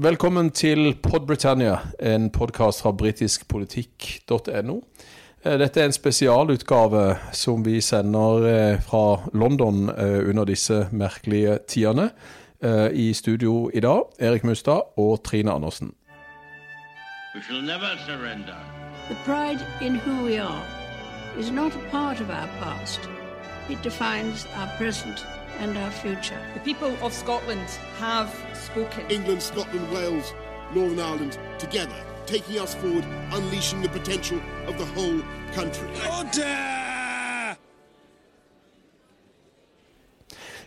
Velkommen til Podbritannia, en podkast fra britiskpolitikk.no. Eh, dette er en spesialutgave som vi sender eh, fra London eh, under disse merkelige tidene. I studio i dag, Erik Mustad og Trine Andersen. We shall never surrender. The pride in who we are is not a part of our past. It defines our present and our future. The people of Scotland have spoken. England, Scotland, Wales, Northern Ireland, together, taking us forward, unleashing the potential of the whole country. Order!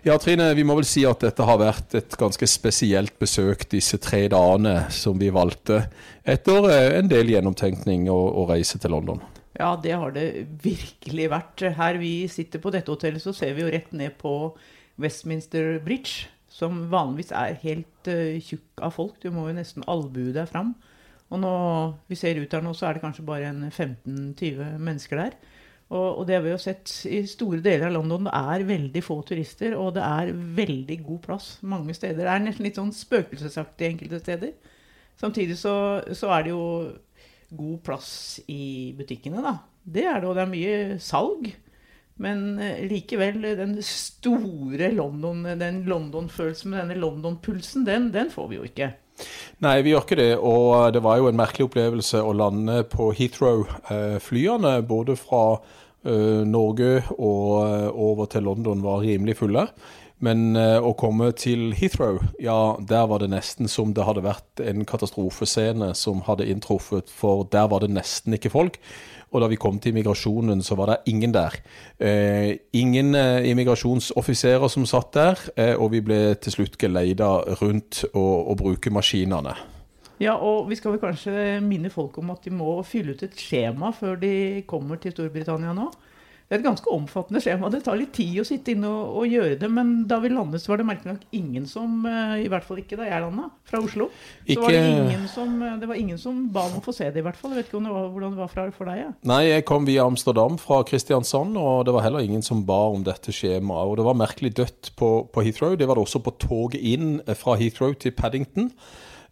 Ja, Trine, vi må vel si at dette har vært et ganske spesielt besøk disse tre dagene som vi valgte etter eh, en del gjennomtenkning og, å reise til London. Ja, det har det virkelig vært. Her vi sitter på dette hotellet, så ser vi jo rett ned på Westminster Bridge, som vanligvis er helt uh, tjukk av folk. Du må jo nesten albue deg fram. Og nå vi ser ut her nå, så er det kanskje bare 15-20 mennesker der. Og, og, det har vi jo sett i store deler av London. Det er veldig få turister, og det er veldig god plass mange steder. Det er nesten litt sånn spøkelsesaktig enkelte steder. Samtidig så, så, er det jo god plass i butikkene, da. Det er det, og det er mye salg. Men eh, likevel, den store London, den London-følelsen med denne London-pulsen, den, den, får vi jo ikke. Nei, vi gjør ikke det. Og det var jo en merkelig opplevelse å lande på Heathrow-flyene. Både fra Norge og over til London var rimelig fulle. Men uh, å komme til Heathrow, ja, der var det nesten som det hadde vært en katastrofescene som hadde inntruffet, for der var det nesten ikke folk. Og da vi kom til immigrasjonen, så var det ingen der. Eh, ingen eh, immigrasjonsoffiserer som satt der, eh, og vi ble til slutt geleida rundt å bruke maskinene. Ja, og vi skal vel kanskje minne folk om at de må fylle ut et skjema før de kommer til Storbritannia nå. Det er et ganske omfattende skjema. Det tar litt tid å sitte inne og, og gjøre det. Men da vi landet, så var det merkelig nok ingen som eh, I hvert fall ikke da jeg landa, fra Oslo. Så var det, ingen som, eh, det var ingen som ba om å få se det, i hvert fall. Jeg vet ikke det var, hvordan det var for, for deg? Ja. Nei, jeg kom via Amsterdam fra Kristiansand, og det var heller ingen som ba om dette skjemaet. Og det var merkelig dødt på, på Heathrow. Det var det også på toget inn fra Heathrow til Paddington.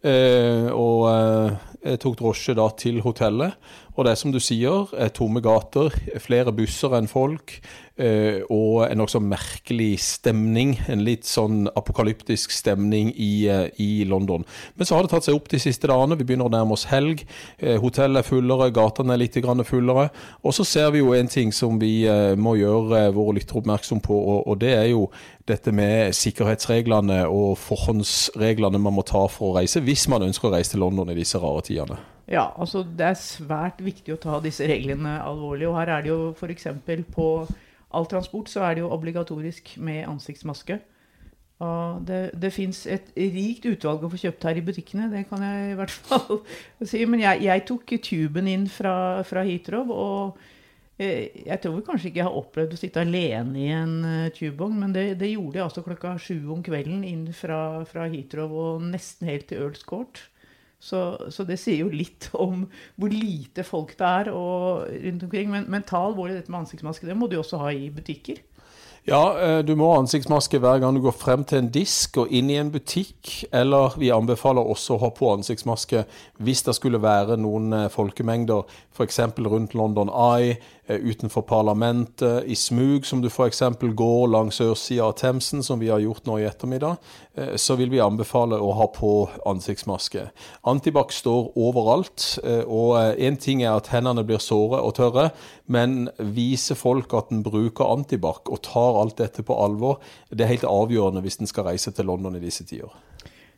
Eh, og eh, jeg tok drosje da til hotellet. Og det er som du sier, tomme gater, flere busser enn folk. Eh, og en nokså merkelig stemning. En litt sånn apokalyptisk stemning i, eh, i, London. Men så har det tatt seg opp de siste dagene. Vi begynner å nærme oss helg. Eh, hotellet er fullere, gatene er litt fullere. Og så ser vi jo en ting som vi må gjøre våre lyttere oppmerksom på, og det er jo dette med sikkerhetsreglene og forhåndsreglene man må ta for å reise, hvis man ønsker å reise til London i disse rare tidene. Ja, altså det er svært viktig å ta disse reglene alvorlig. Og her er det jo f.eks. på all transport så er det jo obligatorisk med ansiktsmaske. Og det det fins et rikt utvalg å få kjøpt her i butikkene, det kan jeg i hvert fall si. Men jeg, jeg tok tuben inn fra, fra Hitrov, og eh, jeg tror kanskje ikke jeg har opplevd å sitte alene i en uh, tubevogn, men det, det, gjorde jeg altså klokka sju om kvelden inn fra, fra Hitrov og nesten helt til Earls Court. Så, så, det sier jo litt om hvor lite folk det er og, rundt omkring. Men, men ta alvorlig dette med ansiktsmaske. Det må du også ha i butikker. Ja, eh, du må ha ansiktsmaske hver gang du går frem til en disk og inn i en butikk. Eller vi anbefaler også å ha på ansiktsmaske hvis det skulle være noen eh, folkemengder, f.eks. rundt London Eye, Eh, utenfor parlamentet, i smug, som du f.eks. går langs ørsida av Themsen, som vi har gjort nå i ettermiddag, så vil vi anbefale å ha på ansiktsmaske. Antibac står overalt, eh, og én ting er at hendene blir såre og tørre, men vise folk at en bruker antibac og tar alt dette på alvor, det er helt avgjørende hvis en skal reise til London i disse tider.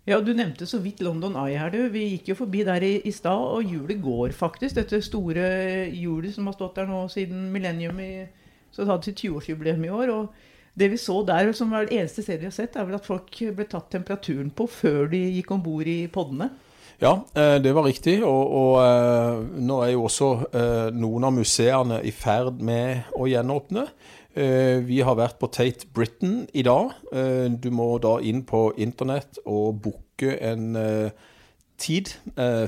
Ja, Du nevnte så vidt London Eye her. du. Vi gikk jo forbi der i, i stad, og hjulet går faktisk. Dette store hjulet som har stått der nå siden millennium. I, så hadde sitt 20-årsjubileum i år. og det vi så der, som var det eneste stedet vi har sett, er vel at folk ble tatt temperaturen på før de gikk om bord i podene. Ja, eh, det var riktig. Og, og eh, nå er jo også eh, noen av museene i ferd med å gjenåpne. Vi har vært på Tate Britain i dag. Du må da inn på internett og booke en tid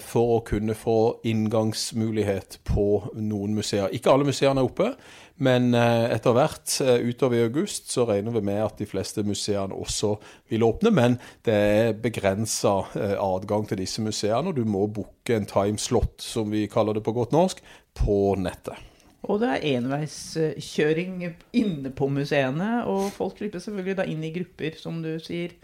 for å kunne få inngangsmulighet på noen museer. Ikke alle museene er oppe, men eh, etter hvert eh, utover i august så regner vi med at de fleste museene også vil åpne. Men det er begrensa eh, adgang til disse museene, og du må booke en timeslot, som vi kaller det på godt norsk, på nettet. Og det er enveiskjøring inne på museene, og folk slipper selvfølgelig da inn i grupper, som du sier.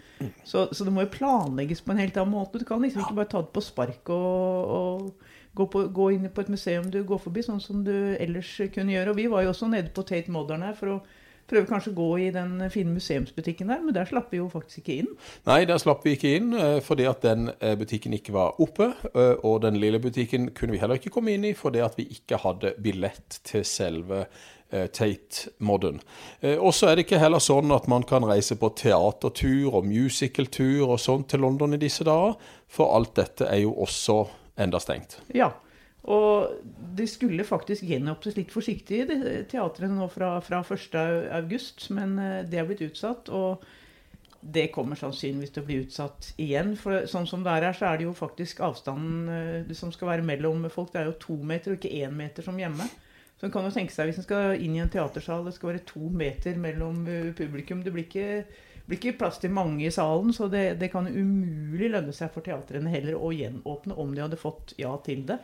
Så, så, det må jo planlegges på en helt annen måte. Du kan liksom ikke bare ta det på spark og, og gå, på, gå, inn på et museum du går forbi, sånn som du ellers kunne gjøre. Og vi var jo også nede på Tate Modern her for å prøve kanskje å gå i den fine museumsbutikken der, men der slapp vi jo faktisk ikke inn. Nei, der slapp vi ikke inn eh, fordi at den eh, butikken ikke var oppe. Eh, og den lille butikken kunne vi heller ikke komme inn i fordi at vi ikke hadde billett til selve Tate Modern. Og så er det ikke heller sånn at man kan reise på teatertur og musicaltur og sånt til London i disse dager, for alt dette er jo også enda stengt. Ja, og det skulle faktisk gjenåpnes litt forsiktig, teatrene nå fra, fra 1.8, men eh, det er blitt utsatt. Og det kommer sannsynligvis til å bli utsatt igjen. For sånn som det er her, så er det jo faktisk avstanden det som skal være mellom folk. Det er jo to meter, og ikke én meter som hjemme. Så en kan jo tenke seg, Hvis en skal inn i en teatersal, det skal være to meter mellom eh, publikum. Det blir ikke blir ikke plass til mange i salen, så det, det kan umulig lønne seg for teatrene heller å gjenåpne om de hadde fått ja til det.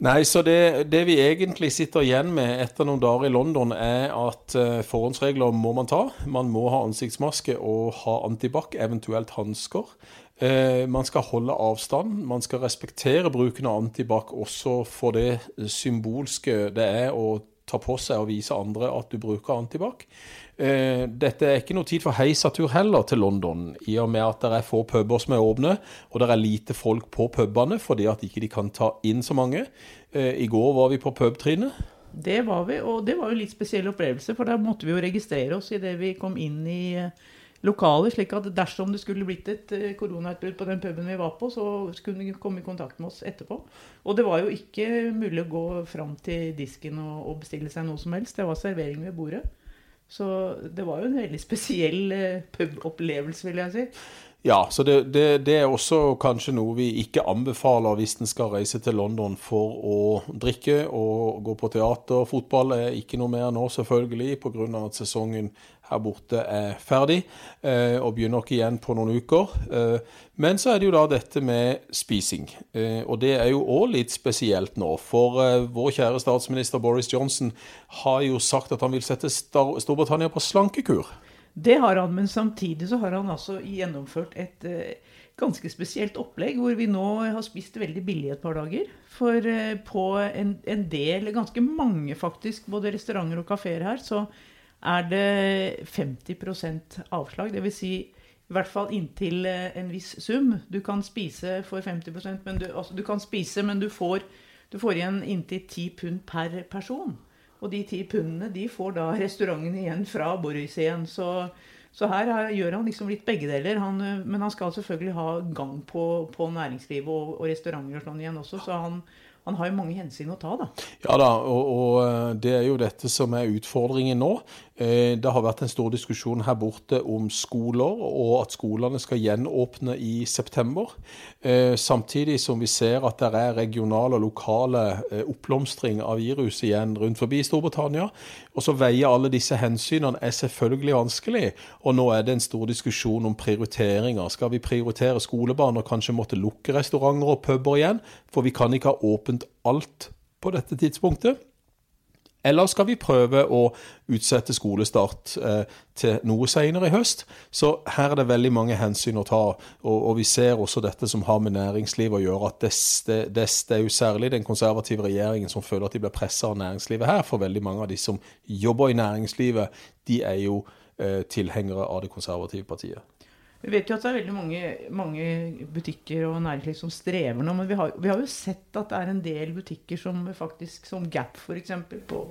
Nei, så det, det, vi egentlig sitter igjen med etter noen dager i London, er at uh, forhåndsregler må man ta. Man må ha ansiktsmaske og ha antibac, eventuelt hansker. Uh, man skal holde avstand. Man skal respektere bruken av antibac også for det symbolske det er å ta på seg og vise andre at du bruker antibac. Eh, dette er ikke noe tid for heisatur heller til London, i og med at det er få puber som er åpne, og det er lite folk på pubene fordi at ikke de kan ta inn så mange. Eh, I går var vi på pubtrinnet. Det var vi, og det var jo litt spesiell opplevelse, for da måtte vi jo registrere oss idet vi kom inn i eh, lokalet, slik at dersom det skulle blitt et koronautbrudd på den puben vi var på, så skulle de komme i kontakt med oss etterpå. Og det var jo ikke mulig å gå fram til disken og, bestille seg noe som helst. Det var servering ved bordet. Så det var jo en veldig spesiell eh, pubopplevelse, vil jeg si. Ja, så det, det, det, er også kanskje noe vi ikke anbefaler hvis en skal reise til London for å drikke og gå på teater. Fotball er ikke noe mer nå, selvfølgelig, pga. at sesongen her borte er ferdig eh, og begynner ikke igjen på noen uker. Eh, men så er det jo da dette med spising. Eh, og det er jo òg litt spesielt nå. For vår kjære statsminister Boris Johnson har jo sagt at han vil sette Storbritannia på slankekur. Det har han, men samtidig så har han altså gjennomført et ganske spesielt opplegg, hvor vi nå har spist veldig billig et par dager. For på en, en del, ganske mange faktisk, både restauranter og kafeer her, så er det 50% avslag. Dvs. Si, i hvert fall inntil eh, en viss sum. Du kan spise for 50% men du, altså, du kan spise, men du får, du får igjen inntil 10 pund per person. Og de ti pundene de får da restauranten igjen fra Boris igjen. Så, så her gjør han liksom litt begge deler. Han, men han skal selvfølgelig ha gang på, på næringslivet og, og, restauranter og sånn igjen også. Så han, han har jo mange hensyn å ta, da. Ja da, og, og, eh, det er jo dette som er utfordringen nå. Eh, det har vært en stor diskusjon her borte om skoler, og at skolene skal gjenåpne i september. Eh, samtidig som vi ser at det er regional og lokale oppblomstring av virus igjen rundt forbi Storbritannia. Og så veier alle disse hensynene er selvfølgelig vanskelig. Og nå er det en stor diskusjon om prioriteringer. Skal vi prioritere skolebarn og kanskje måtte lukke restauranter og puber igjen? For vi kan ikke ha åpent åpent alt på dette tidspunktet? Eller skal vi prøve å utsette skolestart eh, til noe senere i høst? Så her er det veldig mange hensyn å ta. Og, og vi ser også dette som har med næringslivet å gjøre. at det, det, det, er jo særlig den konservative regjeringen som føler at de blir pressa av næringslivet her. For veldig mange av de som jobber i næringslivet, de er jo eh, tilhengere av det konservative partiet. Vi vet jo at det er veldig mange, mange butikker og næringsliv som strever nå. Men vi har, vi har, jo sett at det er en del butikker som faktisk, som Gap f.eks., på, på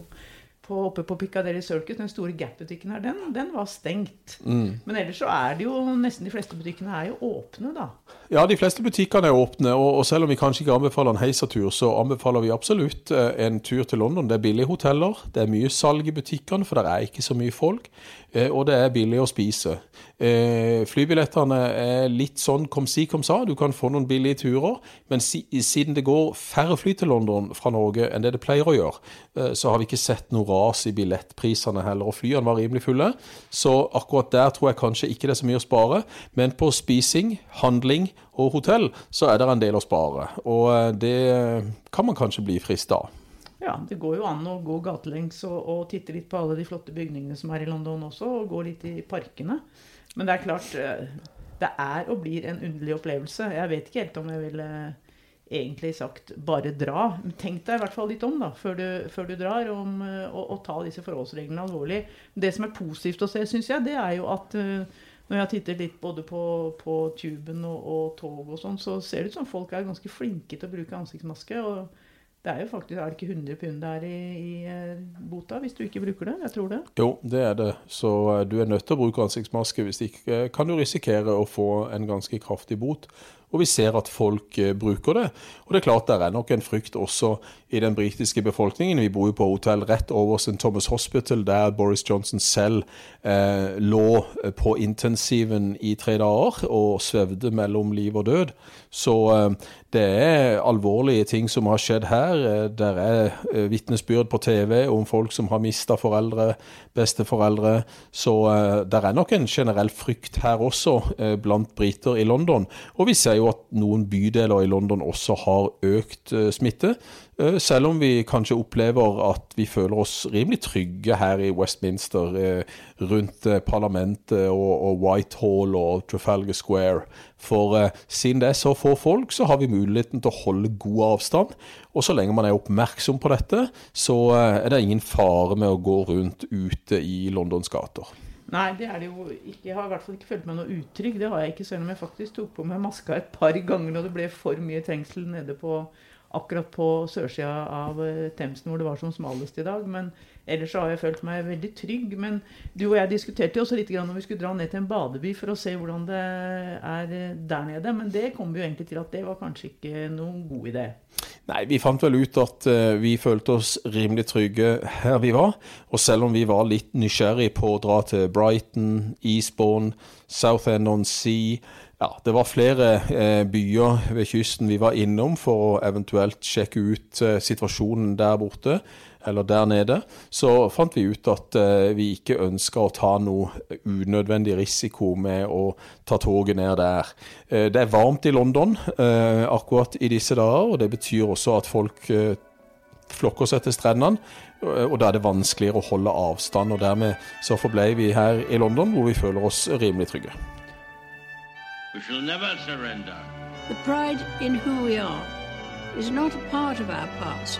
på, oppe på Piccadilly Circus, den store Gap-butikken her, den, den var stengt. Men ellers så er det jo nesten de fleste butikkene er jo åpne, da. Ja, de fleste butikkene er åpne, og, selv om vi kanskje ikke anbefaler en heisatur, så anbefaler vi absolutt eh, en tur til London. Det er billige hoteller, det er mye salg i butikkene, for det er ikke så mye folk, eh, og det er billig å spise. Eh, flybillettene er litt sånn kom si, kom sa. Du kan få noen billige turer, men si, siden det går færre fly til London fra Norge enn det det pleier å gjøre, så har vi ikke sett noe ras i billettprisene heller, og flyene var rimelig fulle. Så akkurat der tror jeg kanskje ikke det er så mye å spare, men på spising, handling og hotell så er det en del å spare, og eh, det kan man kanskje bli frista av. Ja, det går jo an å gå gatelengs og, og titte litt på alle de flotte bygningene som er i London også, og gå litt i parkene. Men det er klart, eh, det er og blir en underlig opplevelse. Jeg vet ikke helt om jeg ville egentlig sagt bare dra. Tenk deg i hvert fall litt om da, før du, før du drar, om eh, å ta disse forholdsreglene alvorlig. Det som er positivt å se, syns jeg, det er jo at eh, når jeg har tittet litt både på, på tuben og, og tog og sånn, så ser det ut som folk er ganske flinke til å bruke ansiktsmaske. og det er jo faktisk er det ikke 100 pund der i, i eh, bota hvis du ikke bruker det? Jeg tror det. Jo, det er det. Så eh, du er nødt til å bruke ansiktsmaske. Hvis ikke eh, kan du risikere å få en ganske kraftig bot. Og vi ser at folk bruker det. Og det er klart det er nok en frykt også i den britiske befolkningen. Vi bor jo på hotell rett over St. Thomas Hospital, der Boris Johnson selv eh, lå på intensiven i tre dager og svevde mellom liv og død. Så eh, det er alvorlige ting som har skjedd her. Eh, det er eh, vitnesbyrd på TV om folk som har mista foreldre, besteforeldre. Så det er nok en generell frykt her også blant briter i London. Og vi ser jo at noen bydeler i London også har økt smitte. Eh, selv om vi kanskje opplever at vi føler oss rimelig trygge her i Westminster, eh, rundt eh, parlamentet og Whitehall og Trafalgar Square. For siden det er så få folk, så har vi muligheten til å holde god avstand. Og så lenge man er oppmerksom på dette, så er det ingen fare med å gå rundt ute i Londons gater. Nei, det er det jo ikke. Jeg har i hvert fall ikke følt meg noe utrygg. Det har jeg ikke, selv om jeg faktisk tok på meg maska et par ganger når det ble for mye trengsel nede på akkurat på sørsida av eh, Themsen, hvor det var som smalest i dag. Men ellers har jeg følt meg veldig trygg. Men du og jeg diskuterte jo også litt om vi skulle dra ned til en badeby for å se hvordan det er eh, der nede. Men det kom vi jo egentlig til at det var kanskje ikke noen god idé. Nei, vi fant vel ut at uh, vi følte oss rimelig trygge her vi var. Og selv om vi var litt nysgjerrig på å dra til Brighton, Eastbourne, Southend on Sea ja, det var flere eh, byer ved kysten vi var innom for å eventuelt sjekke ut eh, situasjonen der borte, eller der nede. Så fant vi ut at eh, vi ikke ønska å ta noe unødvendig risiko med å ta toget ned der. Eh, det er varmt i London eh, akkurat i disse dager, og det betyr også at folk eh, flokker seg til strendene. Og da er det vanskeligere å holde avstand, og dermed så forblei vi her i London, hvor vi føler oss rimelig trygge. We shall never surrender. The pride in who we are is not a part of our past.